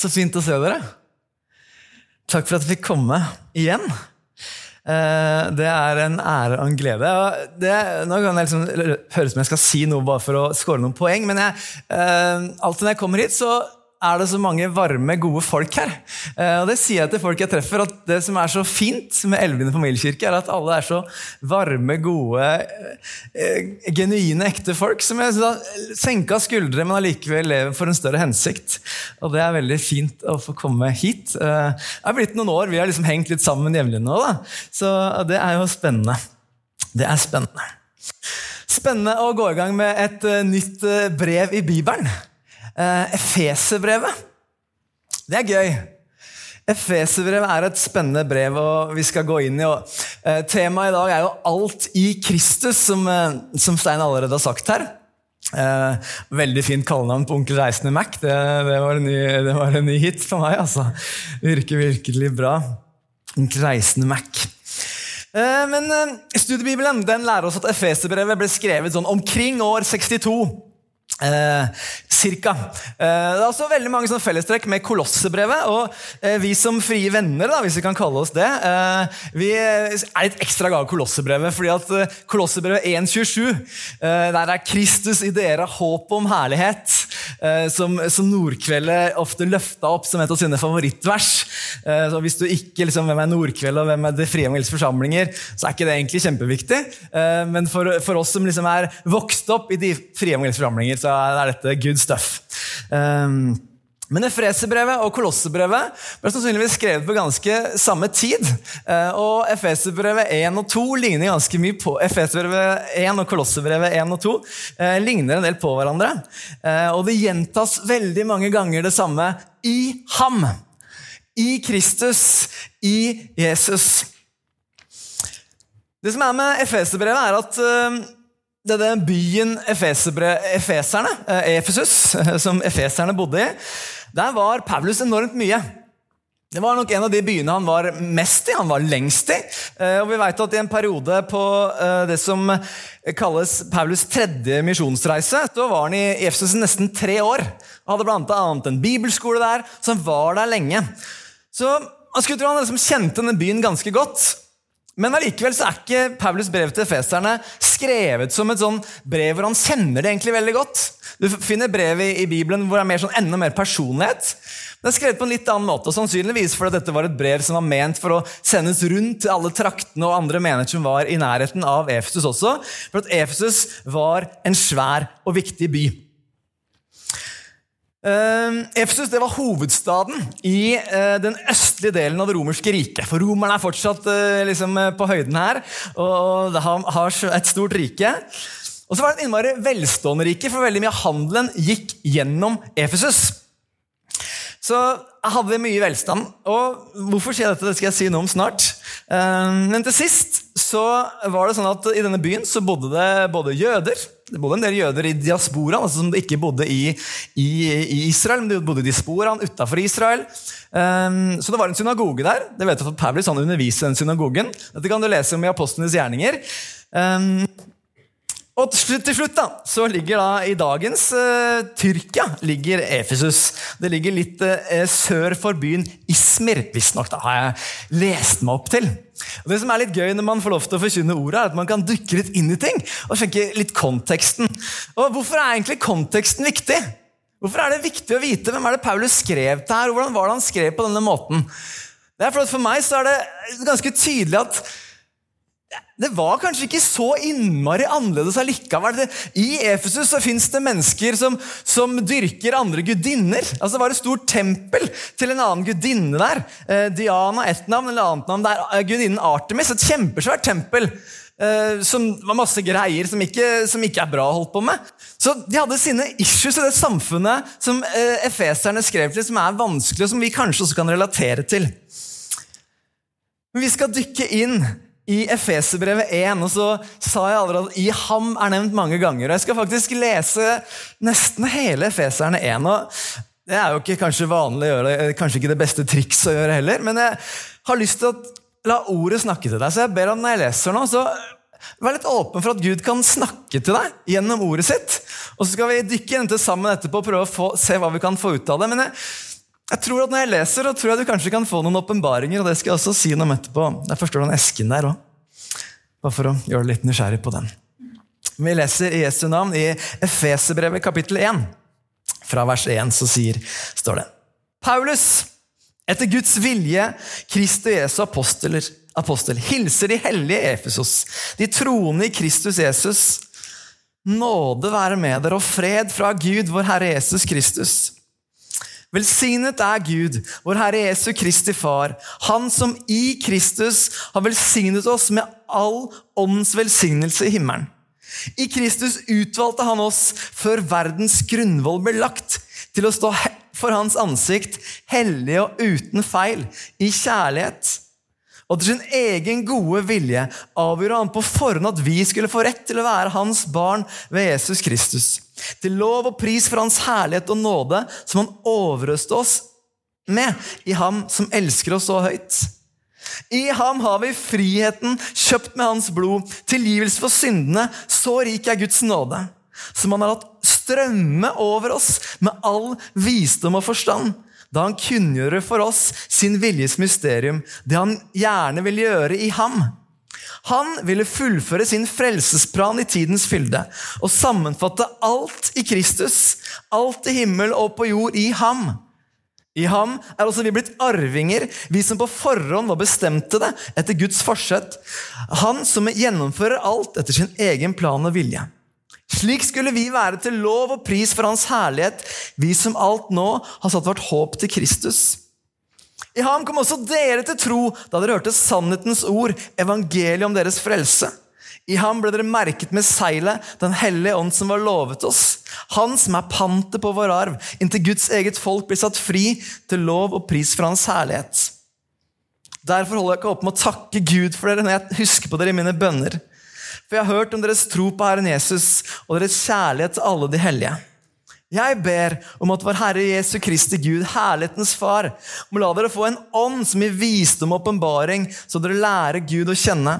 Så fint å se dere. Takk for at jeg fikk komme igjen. Eh, det er en ære og en glede. Det, nå kan det liksom høres ut som jeg skal si noe bare for å score noen poeng, men jeg, eh, alltid når jeg kommer hit, så er det så mange varme, gode folk her. Eh, og det sier jeg til folk jeg treffer, at det som er så fint med Elvene familiekirke, er at alle er så varme, gode, eh, genuine, ekte folk som er senka skuldre, men allikevel lever for en større hensikt. Og det er veldig fint å få komme hit. Eh, det er blitt noen år, vi har liksom hengt litt sammen jevnlig nå, da. så det er jo spennende. Det er spennende. Spennende å gå i gang med et nytt brev i Bibelen. Uh, Efeserbrevet. Det er gøy. Efeserbrevet er et spennende brev, og vi skal gå inn i og, eh, Temaet i dag er jo 'Alt i Kristus', som, eh, som Stein allerede har sagt her. Eh, veldig fint kallenavn på Onkel Reisende Mac. Det, det, var ny, det, var en ny, hit for meg. altså. Virker virkelig bra. Onkel Reisende Mac. Uh, men uh, Studiebibelen den lærer oss at Efeserbrevet ble skrevet sånn omkring år 62. Eh, cirka. Eh, det er også veldig mange fellestrekk med Kolossebrevet. Og eh, vi som frie venner, da, hvis vi kan kalle oss det, vi er litt ekstra glad i Kolossebrevet. fordi at Kolossebrevet 1.27, eh, der er Kristus i dere håp om herlighet. Som, som Nordkveldet ofte løfta opp som et av sine favorittvers. så Hvis du ikke liksom, hvem er Nordkveldet og hvem er Det frie evangeliske forsamlinger, så er ikke det egentlig kjempeviktig. men for, for oss som liksom er vokst opp i de frie evangeliske forsamlinger, så er dette good stuff. Men Efeserbrevet og Kolossebrevet ble sannsynligvis skrevet på ganske samme tid. Eh, og Efeserbrevet 1 og 2 ligner ganske mye på Efeserbrevet 1 og Kolossebrevet 1 og 2 eh, ligner en del på hverandre. Eh, og det gjentas veldig mange ganger det samme i ham. I Kristus, i Jesus. Det som er med Efeserbrevet, er at denne byen efeserne, Efesus, som efeserne bodde i, der var Paulus enormt mye. Det var nok en av de byene han var mest i, han var lengst i. Eh, og vi vet at I en periode på eh, det som kalles Paulus' tredje misjonsreise, så var han i Efesus nesten tre år. Han hadde bl.a. en bibelskole der, så han var der lenge. Så man skulle tro han liksom kjente denne byen ganske godt. Men allikevel så er ikke Paulus brev til feserne skrevet som et sånn brev hvor han kjenner det egentlig veldig godt. Du finner brev i, i Bibelen hvor det er mer sånn, enda mer personlighet. Det er skrevet på en litt annen måte, og sannsynligvis fordi dette var et brev som var ment for å sendes rundt til alle traktene og andre menigheter som var i nærheten av Efesus også. For at Efesus var en svær og viktig by. Uh, Efesus var hovedstaden i uh, den østlige delen av det romerske riket. For romerne er fortsatt uh, liksom, eh, på høyden her og, og har, et stort rike. Og så var det et innmari velstående rike, for veldig mye av handelen gikk gjennom Efesus. Så hadde vi mye velstand. Og hvorfor jeg dette? Det skal jeg si noe om snart. Men til sist så var det sånn at i denne byen så bodde det både jøder det bodde en del jøder i diasporaen, altså som ikke bodde i, i, i, Israel, men de bodde i diasporaen utafor Israel. Um, så det var en synagoge der. Det vet jeg at Paulus han underviser den synagogen. Dette kan du lese om i Apostlenes gjerninger. Um, og til slutt, da, så ligger da i dagens uh, Tyrkia ligger Efesus. Det ligger litt uh, sør for byen Ismir, visstnok. har jeg lest meg opp til. Og det som er litt gøy når man får lov til å forkynne ordet, er at man kan dukke litt inn i ting og tenke litt konteksten. Og Hvorfor er egentlig konteksten viktig? Hvorfor er det viktig å vite hvem er det Paulus skrev til her, hvordan var det han skrev på denne måten? Det er for, for meg så er det ganske tydelig at det var kanskje ikke så innmari annerledes allikevel. I Efesus så fins det mennesker som, som, dyrker andre gudinner. Altså Det var et stort tempel til en annen gudinne der. Eh, Diana ett navn, eller annet navn. Der er gudinnen Artemis. Et kjempesvært tempel. Eh, som var masse greier som ikke, som ikke, er bra å holde på med. Så De hadde sine issues i det samfunnet som eh, efeserne skrev til, som er vanskelig, og som vi kanskje også kan relatere til. Men vi skal dykke inn i Efeserbrevet 1, og så sa jeg allerede at 'i ham' er nevnt mange ganger. og Jeg skal faktisk lese nesten hele Efeserne 1. og Det er jo ikke kanskje vanlig å gjøre, kanskje ikke det beste triks å gjøre heller, men jeg har lyst til å la ordet snakke til deg. Så jeg ber om når jeg leser nå, så vær litt åpen for at Gud kan snakke til deg gjennom ordet sitt. Og så skal vi dykke inn sammen etterpå og prøve å få, se hva vi kan få ut av det. Men jeg Jeg tror at Når jeg leser, og tror jeg du kanskje kan få noen åpenbaringer. Og det skal jeg også si noe om etterpå. Jeg forstår den esken der òg. Bare for å gjøre deg litt nysgjerrig på den. Vi leser i Jesu navn i Efeserbrevet kapittel 1. Fra vers 1 så sier, står det Paulus, etter Guds vilje, Kristi Jesu aposteler, apostel, hilser de hellige Efesos, de troende i Kristus Jesus. Nåde være med dere og fred fra Gud, vår Herre Jesus Kristus. Velsignet er Gud, vår Herre Jesu Kristi Far, Han som i Kristus har velsignet oss med all åndens velsignelse i himmelen. I Kristus utvalgte han oss før verdens grunnvoll ble lagt, til å stå for hans ansikt, hellige og uten feil, i kjærlighet. Og til sin egen gode vilje avgjorde han på forhånd at vi skulle få rett til å være hans barn ved Jesus Kristus. Til lov og pris for hans herlighet og nåde, som han overøste oss med i ham som elsker oss så høyt. I ham har vi friheten, kjøpt med hans blod, tilgivelse for syndene. Så rik er Guds nåde, som han har latt strømme over oss med all visdom og forstand da han kunngjorde for oss sin viljes mysterium, det han gjerne vil gjøre i ham. Han ville fullføre sin frelsesplan i tidens fylde og sammenfatte alt i Kristus, alt i himmel og på jord, i ham. I ham er også vi blitt arvinger, vi som på forhånd var bestemte det etter Guds forsett. Han som gjennomfører alt etter sin egen plan og vilje. Slik skulle vi være til lov og pris for Hans herlighet, vi som alt nå har satt vårt håp til Kristus. I ham kom også dere til tro da dere hørte sannhetens ord, evangeliet om deres frelse. I ham ble dere merket med seilet, Den hellige ånd som var lovet oss. Han som er pantet på vår arv, inntil Guds eget folk blir satt fri til lov og pris for hans herlighet. Derfor holder jeg ikke opp med å takke Gud for dere når jeg husker på dere i mine bønner. For jeg har hørt om deres tro på Herren Jesus og deres kjærlighet til alle de hellige. Jeg ber om at vår Herre Jesu Kristi Gud, herlighetens Far, må la dere få en ånd som gir visdom og åpenbaring, så dere lærer Gud å kjenne.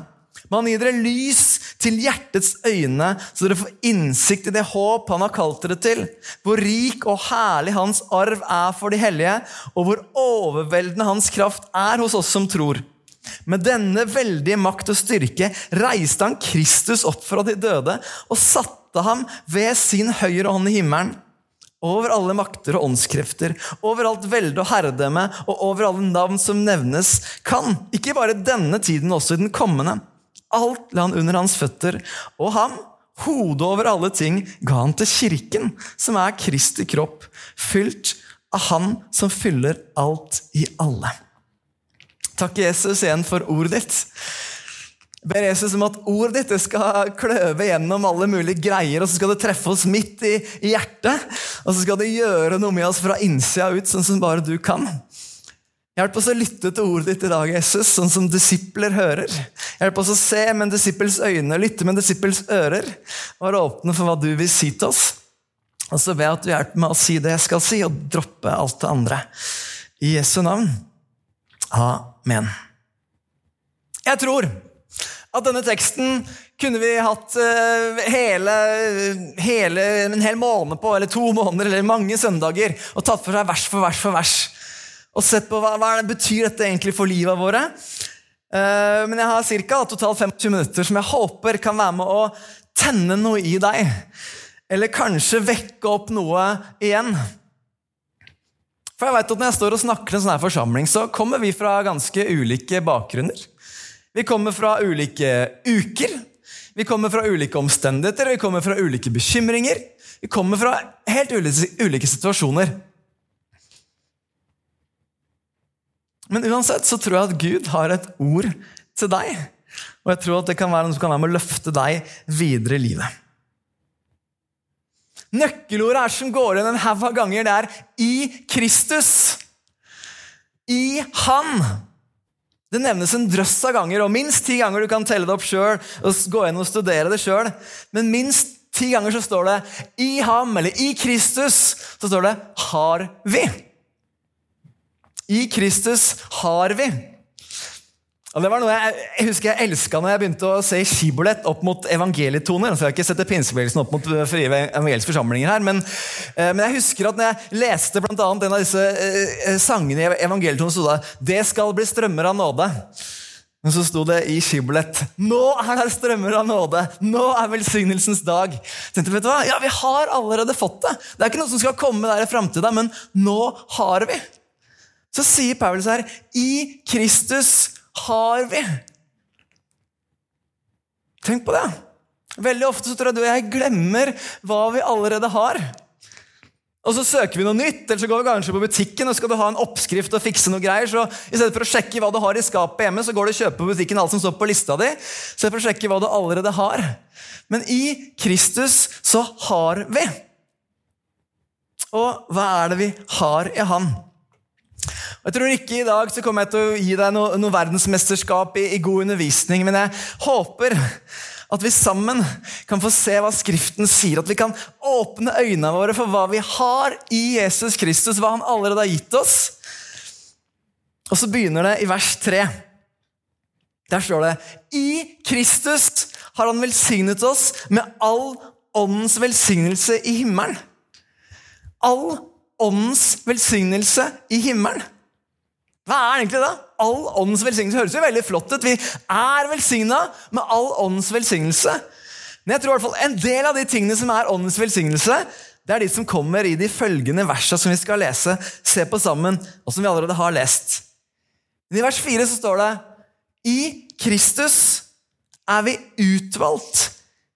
Må han gir dere lys til hjertets øyne, så dere får innsikt i det håp han har kalt dere til. Hvor rik og herlig hans arv er for de hellige, og hvor overveldende hans kraft er hos oss som tror. Med denne veldige makt og styrke reiste han Kristus opp fra de døde og satte ham ved sin høyre hånd i himmelen. Over alle makter og åndskrefter, over alt velde og herredømme og over alle navn som nevnes, kan, ikke bare denne tiden, også i den kommende. Alt la han under hans føtter, og ham, hodet over alle ting, ga han til kirken, som er Kristi kropp, fylt av Han som fyller alt i alle. Takk, Jesus, igjen for ordet ditt. Ber Jesus om at ordet ditt skal kløve gjennom alle mulige greier, og så skal det treffe oss midt i hjertet. Og så skal det gjøre noe med oss fra innsida ut, sånn som bare du kan. Hjelp oss å lytte til ordet ditt i dag, Jesus, sånn som disipler hører. Hjelp oss å se med en disippels øyne, lytte med en disippels ører. Og være åpne for hva du vil si til oss. Og så ber jeg at du hjelper meg å si det jeg skal si, og droppe alt det andre. I Jesu navn. Amen. Jeg tror at denne teksten kunne vi hatt uh, hele, hele, en hel måned på, eller to måneder, eller mange søndager, og tatt for seg vers for vers for vers. Og sett på hva, hva det betyr dette egentlig for livet våre. Uh, men jeg har cirka, totalt 25 minutter som jeg håper kan være med å tenne noe i deg. Eller kanskje vekke opp noe igjen. For jeg vet at Når jeg står og snakker til en sånn her forsamling, så kommer vi fra ganske ulike bakgrunner. Vi kommer fra ulike uker, vi kommer fra ulike omstendigheter, vi kommer fra ulike bekymringer. Vi kommer fra helt ulike, ulike situasjoner. Men uansett så tror jeg at Gud har et ord til deg. Og jeg tror at det kan være noe som kan være med å løfte deg videre i livet. Nøkkelordet er som går igjen en haug av ganger. Det er 'i Kristus'. I Han. Det nevnes en drøss av ganger, og minst ti ganger du kan telle det opp sjøl. og gå inn og studere det selv. Men minst ti ganger så står det 'i ham' eller 'i Kristus'. Så står det 'har vi'. I Kristus har vi. Og det var noe Jeg, jeg husker jeg elska når jeg begynte å se skibolett opp mot evangelietoner. Så jeg har ikke sett pinsebevegelsen opp mot frie evangeliske forsamlinger her, men, eh, men, jeg husker at når jeg leste blant annet en av disse eh, sangene i evangelietonen, sto det 'Det skal bli strømmer av nåde'. Men så sto det i skibolett 'Nå er det strømmer av nåde'. Nå er velsignelsens dag. Tenkte, vet du hva? Ja, Vi har allerede fått det. Det er ikke noe som skal komme der i framtida, men nå har vi. Så sier Paulus her 'I Kristus' har vi? Tenk på det. Veldig ofte så tror jeg du og jeg glemmer hva vi allerede har. Og så søker vi noe nytt, eller så går vi kanskje på butikken og skal du ha en oppskrift og fikse noe greier, så i stedet for å sjekke hva du har i skapet hjemme, så går du og kjøper på butikken alt som står på lista di. I stedet for å sjekke hva du allerede har. Men i Kristus så har vi. Og hva er det vi har i Han? Jeg tror ikke i dag så kommer jeg til å gi deg noe, noe verdensmesterskap i, i, god undervisning, men jeg håper at vi sammen kan få se hva Skriften sier. At vi kan åpne øynene våre for hva vi har i Jesus Kristus, hva han allerede har gitt oss. Og så begynner det i vers 3. Der står det I Kristus har han velsignet oss med all åndens velsignelse i himmelen. All åndens velsignelse i himmelen. Hva er egentlig det? All åndens velsignelse høres jo veldig flott ut. Vi er velsigna med all åndens velsignelse. Men jeg tror i hvert fall en del av de tingene som er åndens velsignelse, det er de som kommer i de følgende versa som vi skal lese, se på sammen, og som vi allerede har lest. I vers 4 så står det I Kristus er vi utvalgt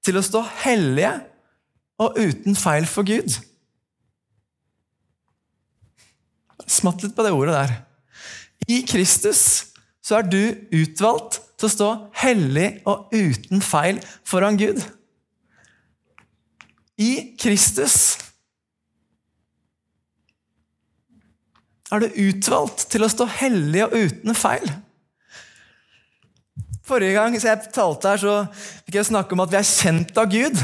til å stå hellige og uten feil for Gud. Smatt litt på det ordet der. I Kristus så er du utvalgt til å stå hellig og uten feil foran Gud. I Kristus er du utvalgt til å stå hellig og uten feil. Forrige gang jeg talte her, så fikk jeg snakke om at vi er kjent av Gud.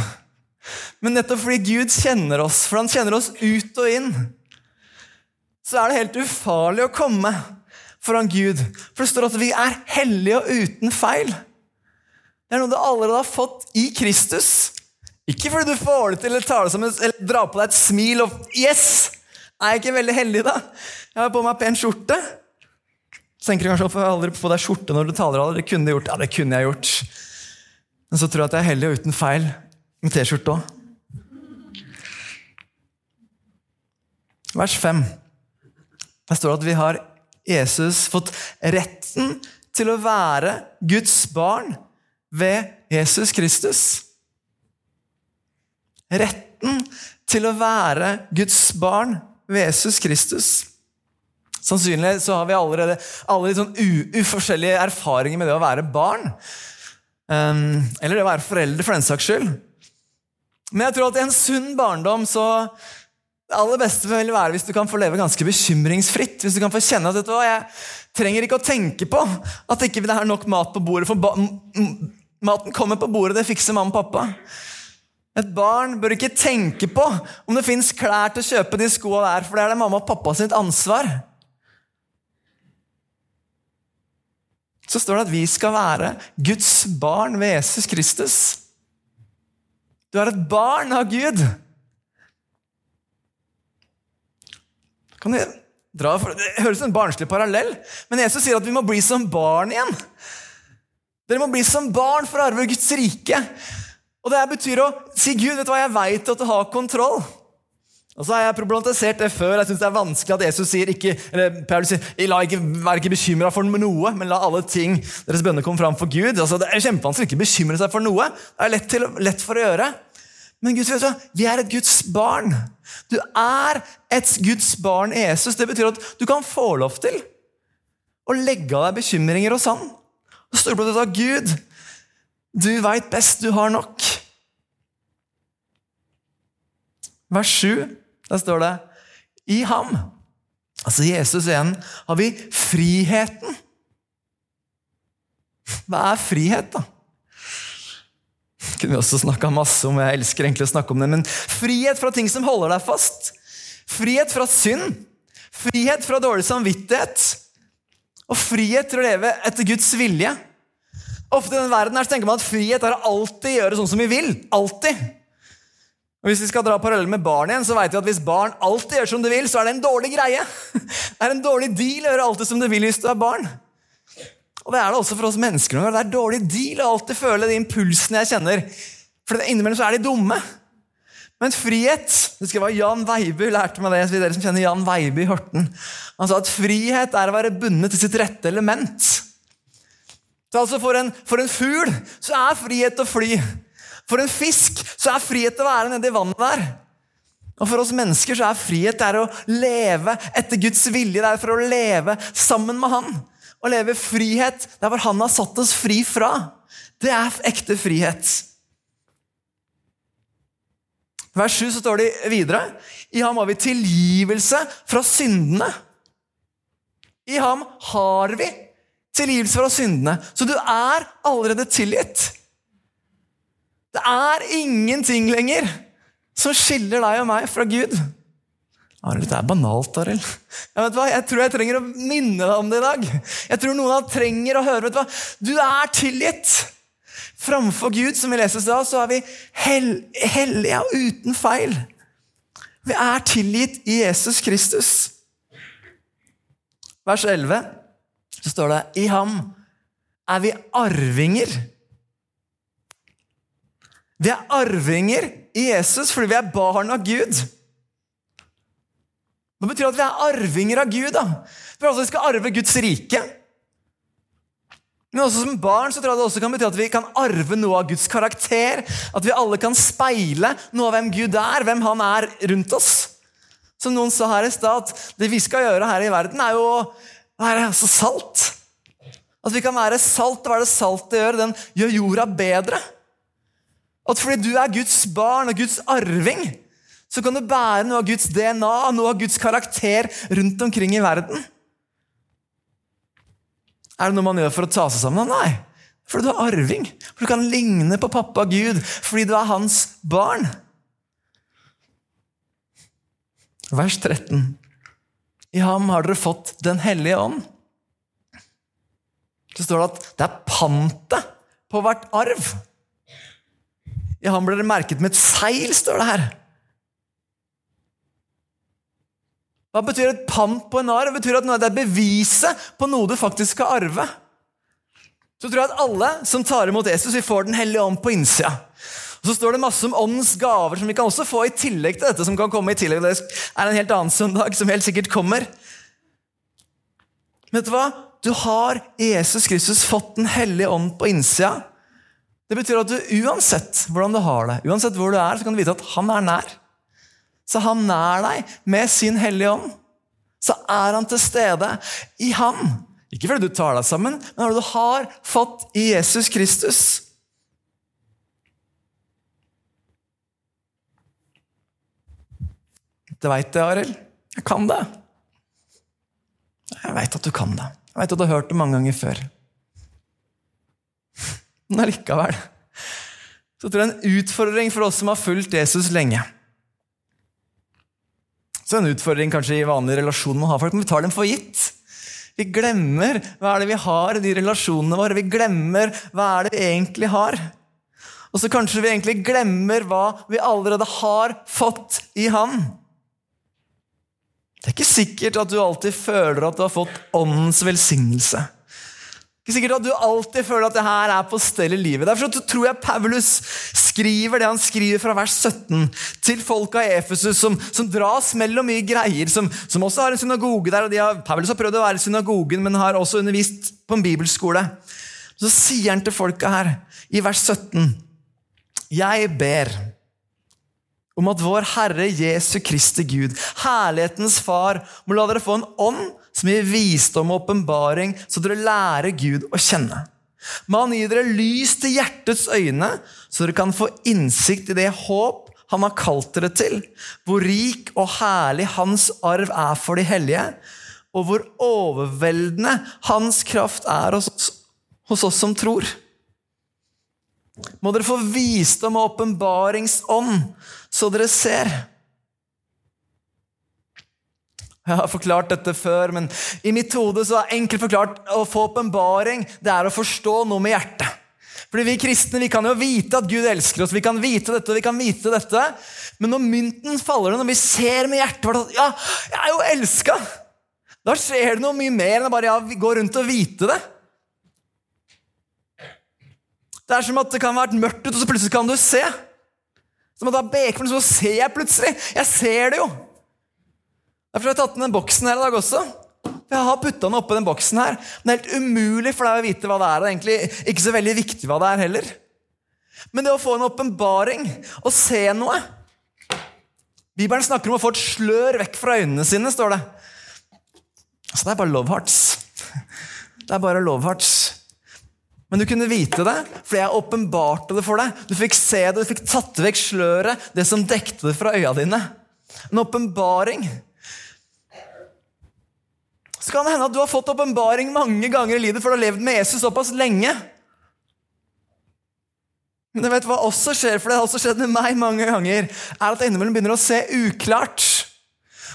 Men nettopp fordi Gud kjenner oss, for han kjenner oss ut og inn, så er det helt ufarlig å komme foran Gud. For det står at vi er hellige og uten feil. Det er noe du allerede har fått i Kristus. Ikke fordi du får det til eller tar det som en, eller drar på deg et smil og Yes! Er jeg ikke veldig heldig, da? Jeg har på meg pen skjorte. Så tenker du kanskje hvorfor aldri på deg skjorte når du taler. Aldri. Det kunne du gjort. Ja, det kunne jeg gjort. Men så tror jeg at jeg er hellig og uten feil med T-skjorte òg. Vers 5. Der står det at vi har Jesus fått retten til å være Guds barn ved Jesus Kristus. Retten til å være Guds barn ved Jesus Kristus. Sannsynlig så har vi allerede alle litt sånn uforskjellige erfaringer med det å være barn. Um, eller det å være foreldre, for den saks skyld. Men jeg tror at i en sunn barndom så det aller beste vil være hvis du kan få leve ganske bekymringsfritt. Hvis du kan få kjenne at vet du hva, jeg trenger ikke å tenke på at ikke det er nok mat på bordet. For maten kommer på bordet, det fikser mamma og pappa. Et barn bør ikke tenke på om det fins klær til å kjøpe de skoa der, for det er det mamma og pappa sitt ansvar. Så står det at vi skal være Guds barn ved Jesus Kristus. Du er et barn av Gud. Kan jeg dra Det høres som en barnslig parallell, men Jesus sier at vi må bli som barn igjen. Dere må bli som barn for å arve Guds rike. Og det betyr å si Gud, vet du hva, jeg veit at du har kontroll. Og så har jeg problematisert det før. Jeg synes det er vanskelig at Jesus sier ikke, eller Paulus sier, la ikke, Vær ikke bekymra for noe, men la alle ting deres bønner komme fram for Gud. Altså, det er kjempevanskelig å ikke bekymre seg for noe. Det er lett, til, lett for å gjøre. Men Gud, vet du, vi er et Guds barn. Du er et Guds barn i Jesus. Det betyr at du kan få lov til å legge av deg bekymringer hos Han. Og stole på at Gud, du veit best, du har nok. Vers 7, der står det I ham, altså Jesus igjen, har vi friheten. Hva er frihet, da? Kunne vi også snakka masse om. Jeg elsker egentlig å snakke om det, men frihet fra ting som holder deg fast. Frihet fra synd. Frihet fra dårlig samvittighet. Og frihet til å leve etter Guds vilje. Ofte i denne verden her så tenker man at frihet er å alltid gjøre sånn som vi vil. Alltid. Og Hvis vi skal dra parallell med barn igjen, så vet vi at hvis barn alltid gjør som du vil, så er det en dårlig greie. Det er en dårlig deal å gjøre alltid som du vil hvis du er barn. Og det er det også for oss mennesker. noen. Det er dårlig deal å alltid føle de impulsene jeg kjenner. For innimellom så er de dumme. Men frihet det skal være Jan Veiby lærte meg det. dere som kjenner Jan Veiby Horten. Han sa at frihet er å være bundet til sitt rette element. Så altså for en, for en fugl så er frihet å fly. For en fisk så er frihet å være nedi vannet der. Og For oss mennesker så er frihet det er å leve etter Guds vilje. Det er for å leve sammen med Han. Å leve frihet der hvor Han har satt oss fri fra. Det er ekte frihet. Vers 7 så står det videre I ham har vi tilgivelse fra syndene. I ham har vi tilgivelse fra syndene. Så du er allerede tilgitt. Det er ingenting lenger som skiller deg og meg fra Gud. Arild, det er banalt, Arild. Jeg, jeg tror jeg trenger å minne deg om det i dag. Jeg tror noen av dere trenger å høre vet Du hva? Du er tilgitt! Framfor Gud, som vi leste i stad, så er vi hell hellige og uten feil. Vi er tilgitt i Jesus Kristus. Vers 11 så står det i ham er vi arvinger vi er arvinger i Jesus fordi vi er barn av Gud. Det betyr at vi er arvinger av Gud. da. For altså Vi skal arve Guds rike. Men også som barn så tror jeg det også kan bety at vi kan arve noe av Guds karakter. At vi alle kan speile noe av hvem Gud er, hvem han er rundt oss. Som noen sa her i stad, at det vi skal gjøre her i verden, er jo å være så salt. At vi kan være salt. Hva er det saltet gjør? Den gjør jorda bedre. At fordi du er Guds barn og Guds arving, så kan du bære noe av Guds DNA, noe av Guds karakter rundt omkring i verden. Er det noe man gjør for å ta seg sammen? Nei. Fordi du er arving. For du kan ligne på pappa Gud fordi du er hans barn. Vers 13. I ham har dere fått Den hellige ånd. Så står det at det er pantet på hvert arv. I ham ble dere merket med et seil, står det her. Hva betyr et pant på en arv? Det betyr at det er beviset på noe du faktisk skal arve. Så tror jeg at alle som tar imot Jesus, vi får Den hellige ånd på innsida. Og Så står det masse om åndens gaver som vi kan også få i tillegg til dette. som kan komme i tillegg. Det er en helt annen søndag som helt sikkert kommer. Men vet du hva? Du har i Jesus Kristus fått Den hellige ånd på innsida. Det betyr at du uansett hvordan du har det, uansett hvor du er, så kan du vite at han er nær. Så han nær deg med sin hellige ånd. Så er han til stede i han. Ikke fordi du tar deg sammen, men fordi du har fått i Jesus Kristus. Du veit det, Arild. Jeg kan det. Jeg veit at du kan det. Jeg veit at du har hørt det mange ganger før. Men allikevel så tror jeg en utfordring for oss som har fulgt Jesus lenge Så en utfordring kanskje i vanlige relasjoner man har folk, men vi tar dem for gitt. Vi glemmer hva er det vi har i de relasjonene våre. Vi glemmer hva er det vi egentlig har. Og så kanskje vi egentlig glemmer hva vi allerede har fått i Han. Det er ikke sikkert at du alltid føler at du har fått åndens velsignelse. Ikke sikkert at du alltid føler at det her er på stell i livet. Derfor tror jeg Paulus skriver det han skriver fra vers 17 til folka i Efesus, som, som, dras mellom mye greier, som, som, også har en synagoge der. og de har, Paulus har prøvd å være i synagogen, men har også undervist på en bibelskole. Så sier han til folka her, i vers 17, jeg ber om at vår Herre Jesu Kristi Gud, herlighetens Far, må la dere få en ånd som gir visdom og åpenbaring, så dere lærer Gud å kjenne. Må han gi dere lys til hjertets øyne, så dere kan få innsikt i det håp han har kalt dere til, hvor rik og herlig hans arv er for de hellige, og hvor overveldende hans kraft er hos, hos oss som tror. Må dere få visdom og åpenbaringsånd, så dere ser. Jeg har forklart dette før, men i mitt hode så er enkelt forklart å få åpenbaring det er å forstå noe med hjertet. Fordi Vi kristne vi kan jo vite at Gud elsker oss, vi kan vite dette og vi kan vite dette. Men når mynten faller, når vi ser med hjertet vårt at ja, jeg er jo elska, da skjer det noe mye mer enn å bare ja, gå rundt og vite det. Det er som at det kan være mørkt ute, og så plutselig kan du se. Som at det er bekmørkt, så ser jeg plutselig. Jeg ser det jo. Derfor har jeg tatt den boksen her i dag også. Jeg har putta den oppi den boksen her. Men det er helt umulig for deg å vite hva det er. Og egentlig ikke så veldig viktig hva det er heller. Men det å få en åpenbaring og se noe Bibelen snakker om å få et slør vekk fra øynene sine, står det. Så det er bare love hearts. Det er bare love hearts. Men du kunne vite det, for jeg åpenbarte det for deg. Du fikk se det, du fikk tatt vekk sløret, det som dekte det fra øya dine. En åpenbaring. Så kan det hende at du har fått åpenbaring mange ganger i livet, for du har levd med Jesus såpass lenge. Men jeg vet hva også skjer, for det har også skjedd med meg mange ganger, er at jeg innimellom begynner å se uklart.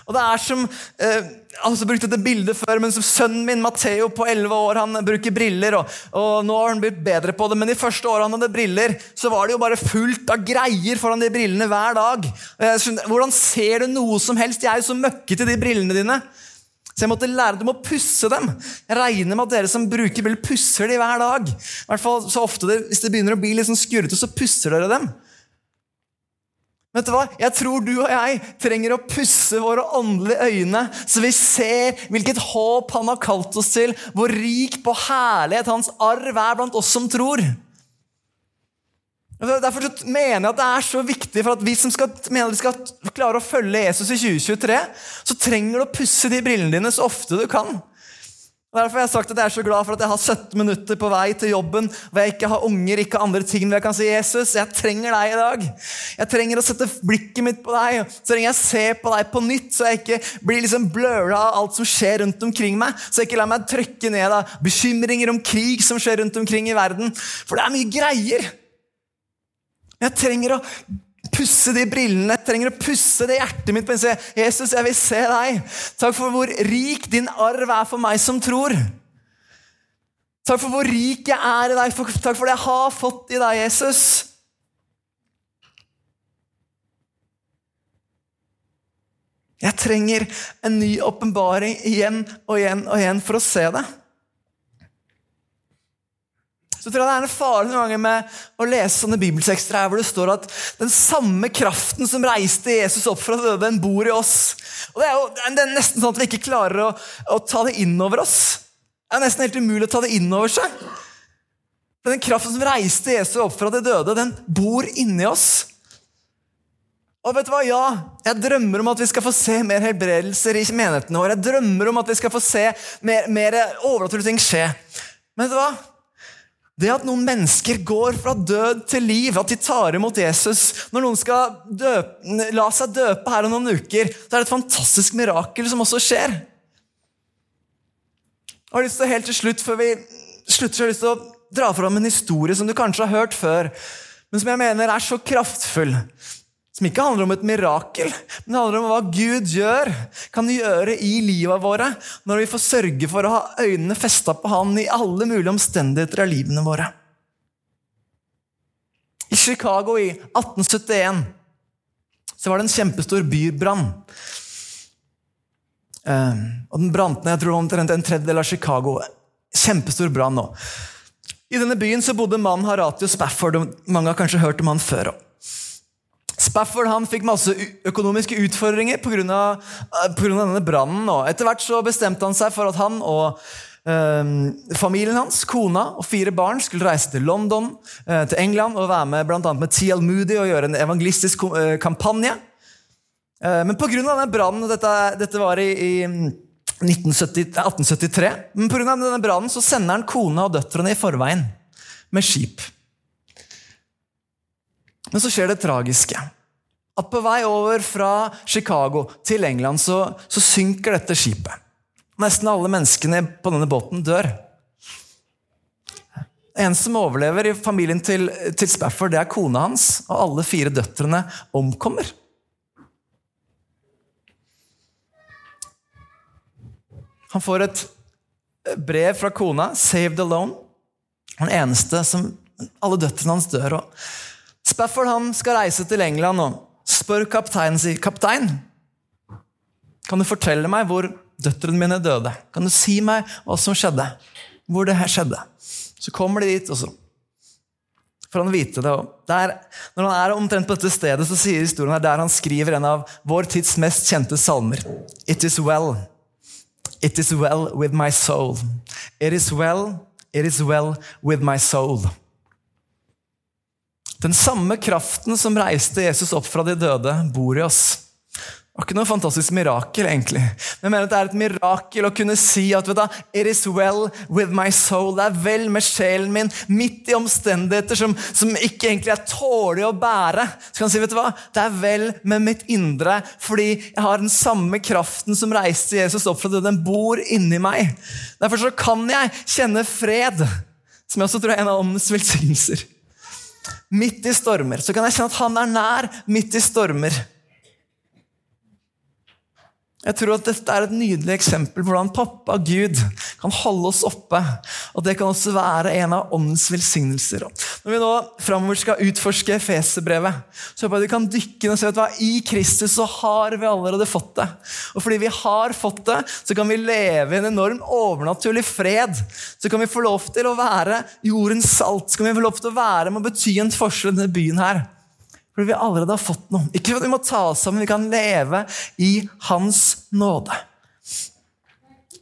Og det er som eh, altså brukte dette bildet før, men som Sønnen min Matteo på 11 år han bruker briller, og, og, nå har han blitt bedre på det, men de første årene han hadde briller, så var det jo bare fullt av greier foran de brillene hver dag. Hvordan ser du noe som helst? Jeg er jo så møkkete, de brillene dine. Så jeg måtte lære dem å pusse dem. Jeg regner med at dere som bruker bil, pusser de hver dag. I hvert fall så ofte det, Hvis det begynner å bli litt sånn skurrete, så pusser dere dem. Vet du hva? Jeg tror du og jeg trenger å pusse våre åndelige øyne, så vi ser hvilket håp han har kalt oss til, hvor rik på herlighet hans arv er blant oss som tror. Derfor mener jeg at det er så viktig for at vi som skal, mener vi skal klare å følge Jesus i 2023, så trenger du å pusse de brillene dine så ofte du kan. Derfor har jeg sagt at jeg er så glad for at jeg har 17 minutter på vei til jobben hvor jeg ikke har unger, ikke andre ting hvor jeg kan si 'Jesus, jeg trenger deg i dag'. Jeg trenger å sette blikket mitt på deg, så trenger jeg å se på deg på nytt, så jeg ikke blir liksom bløra av alt som skjer rundt omkring meg. Så jeg ikke lar meg trykke ned av bekymringer om krig som skjer rundt omkring i verden. For det er mye greier. Jeg trenger å pusse de brillene, jeg trenger å pusse det hjertet mitt og si Jesus, jeg vil se deg. Takk for hvor rik din arv er for meg som tror. Takk for hvor rik jeg er i deg. Takk for det jeg har fått i deg, Jesus. Jeg trenger en ny åpenbaring igjen og igjen og igjen for å se det så tror jeg det er en fare noen ganger med å lese sånne bibeltekster her hvor det står at den samme kraften som reiste Jesus opp fra døde, den bor i oss. Og Det er jo det er nesten sånn at vi ikke klarer å, å ta det inn over oss. Det er nesten helt umulig å ta det inn over seg. Den kraften som reiste Jesus opp fra de døde, den bor inni oss. Og vet du hva? Ja, jeg drømmer om at vi skal få se mer helbredelser i menighetene våre. Jeg drømmer om at vi skal få se mer, mer overnaturlige ting skje. Men vet du hva? Det at noen mennesker går fra død til liv, at de tar imot Jesus Når noen skal døpe, la seg døpe her om noen uker, så er det et fantastisk mirakel som også skjer. Jeg har lyst til helt til slutt, Før vi slutter, så har jeg lyst til å dra fram en historie som du kanskje har hørt før, men som jeg mener er så kraftfull. Som ikke handler om et mirakel, men det handler om hva Gud gjør, kan gjøre i livet våre når vi får sørge for å ha øynene festa på Han i alle mulige omstendigheter av livene våre. I Chicago i 1871 så var det en kjempestor bybrann. Uh, og den brant ned jeg tror omtrent en tredjedel av Chicago. Kjempestor brann nå. I denne byen så bodde mannen Haratio Spafford. og Mange har kanskje hørt om han før. Også. Spafford han fikk masse økonomiske utfordringer pga. Eh, denne brannen. Etter hvert så bestemte han seg for at han og eh, familien hans, kona og fire barn skulle reise til London, eh, til England og være med annet med T.L. Moody og gjøre en evangelistisk eh, kampanje. Eh, men pga. denne brannen dette, dette, var i, i 1970, 1873. Men pga. denne brannen så sender han kona og døtrene i forveien med skip. Men så skjer det tragiske. At på vei over fra Chicago til England så, så synker dette skipet. Nesten alle menneskene på denne båten dør. En som overlever i familien til, til Spafford, det er kona hans. Og alle fire døtrene omkommer. Han får et brev fra kona, 'Saved Alone'. Den eneste som Alle døtrene hans dør. og Spafford han skal reise til England og spør kapteinen sin kaptein, kan du fortelle meg hvor døtrene mine døde. Kan du si meg hva som skjedde? Hvor det her skjedde? Så kommer de dit, og så får han vite det. Der, når han er omtrent på dette stedet, så sier historien her der han skriver en av vår tids mest kjente salmer. It is well. It is well with my soul. It is well, it is well with my soul. Den samme kraften som reiste Jesus opp fra de døde, bor i oss. Det var ikke noe fantastisk mirakel, egentlig. Men jeg mener at det er et mirakel å kunne si at vet du, It is well with my soul. Det er vel med sjelen min, midt i omstendigheter som, som ikke egentlig er tålige å bære. Så kan jeg si, vet du hva? Det er vel med mitt indre, fordi jeg har den samme kraften som reiste Jesus opp fra det. Den bor inni meg. Derfor så kan jeg kjenne fred, som jeg også tror er en av åndens velsignelser. Midt i stormer så kan jeg kjenne at han er nær midt i stormer. Jeg tror at dette er et nydelig eksempel på hvordan pappa Gud kan holde oss oppe. Og Det kan også være en av åndens velsignelser. Når vi nå framover skal utforske Feserbrevet, så håper jeg du kan dykke inn og se at i Kristus så har vi allerede fått det. Og fordi vi har fått det, så kan vi leve i en enorm overnaturlig fred. Så kan vi få lov til å være jordens salt. Så kan vi få lov til å være med å bety en forskjell i denne byen her. Fordi vi allerede har fått noe. Ikke for at vi må ta oss sammen, vi kan leve i Hans nåde.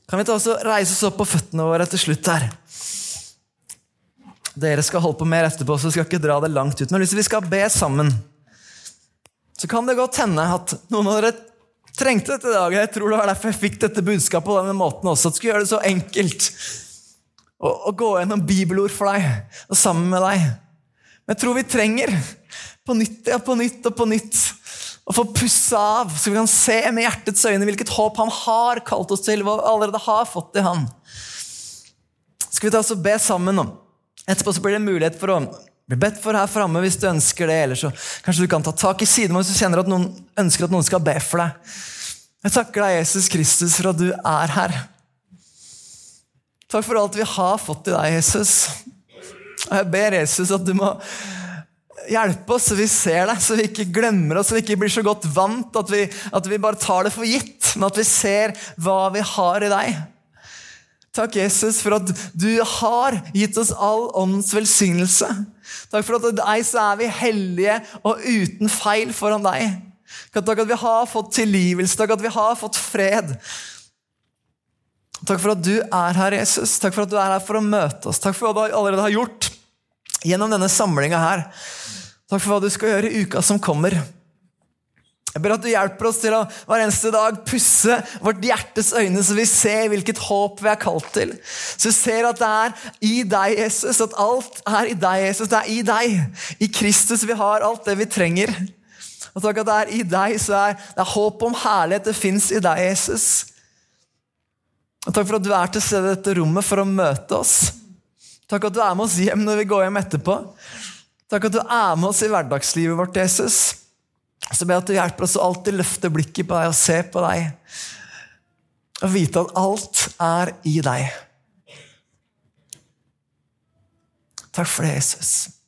Kan vi ta oss og reise oss opp på føttene våre til slutt her? Dere skal holde på mer etterpå, så vi skal ikke dra det langt ut. Men hvis vi skal be sammen, så kan det godt hende at noen av dere trengte dette i dag. Jeg tror det var derfor jeg fikk dette budskapet på denne måten også. At det skulle gjøre det så enkelt å gå gjennom bibelord for deg og sammen med deg. Men jeg tror vi trenger på nytt ja, på nytt og på nytt. å få pussa av, så vi kan se med hjertets øyne hvilket håp han har kalt oss til. hva vi allerede har fått i han. Skal vi ta oss og be sammen om. Etterpå så blir det en mulighet for å bli bedt for her framme hvis du ønsker det. Eller så kanskje du kan ta tak i siden hvis du kjenner at noen ønsker at noen skal be for deg. Jeg takker deg, Jesus Kristus, for at du er her. Takk for alt vi har fått i deg, Jesus. Og jeg ber Jesus at du må hjelpe oss så vi ser deg, så vi ikke glemmer oss, så vi ikke blir så godt vant at vi, at vi bare tar det for gitt, men at vi ser hva vi har i deg. Takk, Jesus, for at du har gitt oss all åndens velsignelse. Takk for at deg så er vi hellige og uten feil foran deg. Takk at vi har fått tilgivelse, takk at vi har fått fred. Takk for at du er her, Jesus. Takk for at du er her for å møte oss. Takk for hva du allerede har gjort gjennom denne samlinga her. Takk for hva du skal gjøre i uka som kommer. Jeg ber at du hjelper oss til å hver eneste dag pusse vårt hjertes øyne, så vi ser hvilket håp vi er kalt til. Så vi ser at det er i deg, Jesus. At alt er i deg, Jesus. Det er i deg. I Kristus vi har alt det vi trenger. Og takk at det er i deg, så er det er håp om herlighet. Det fins i deg, Jesus. Og takk for at du er til stede i dette rommet for å møte oss. Takk at du er med oss hjem når vi går hjem etterpå. Takk at du er med oss i hverdagslivet vårt, Jesus. Så ber jeg at du hjelper oss å alltid løfte blikket på deg og se på deg. Og vite at alt er i deg. Takk for det, Jesus.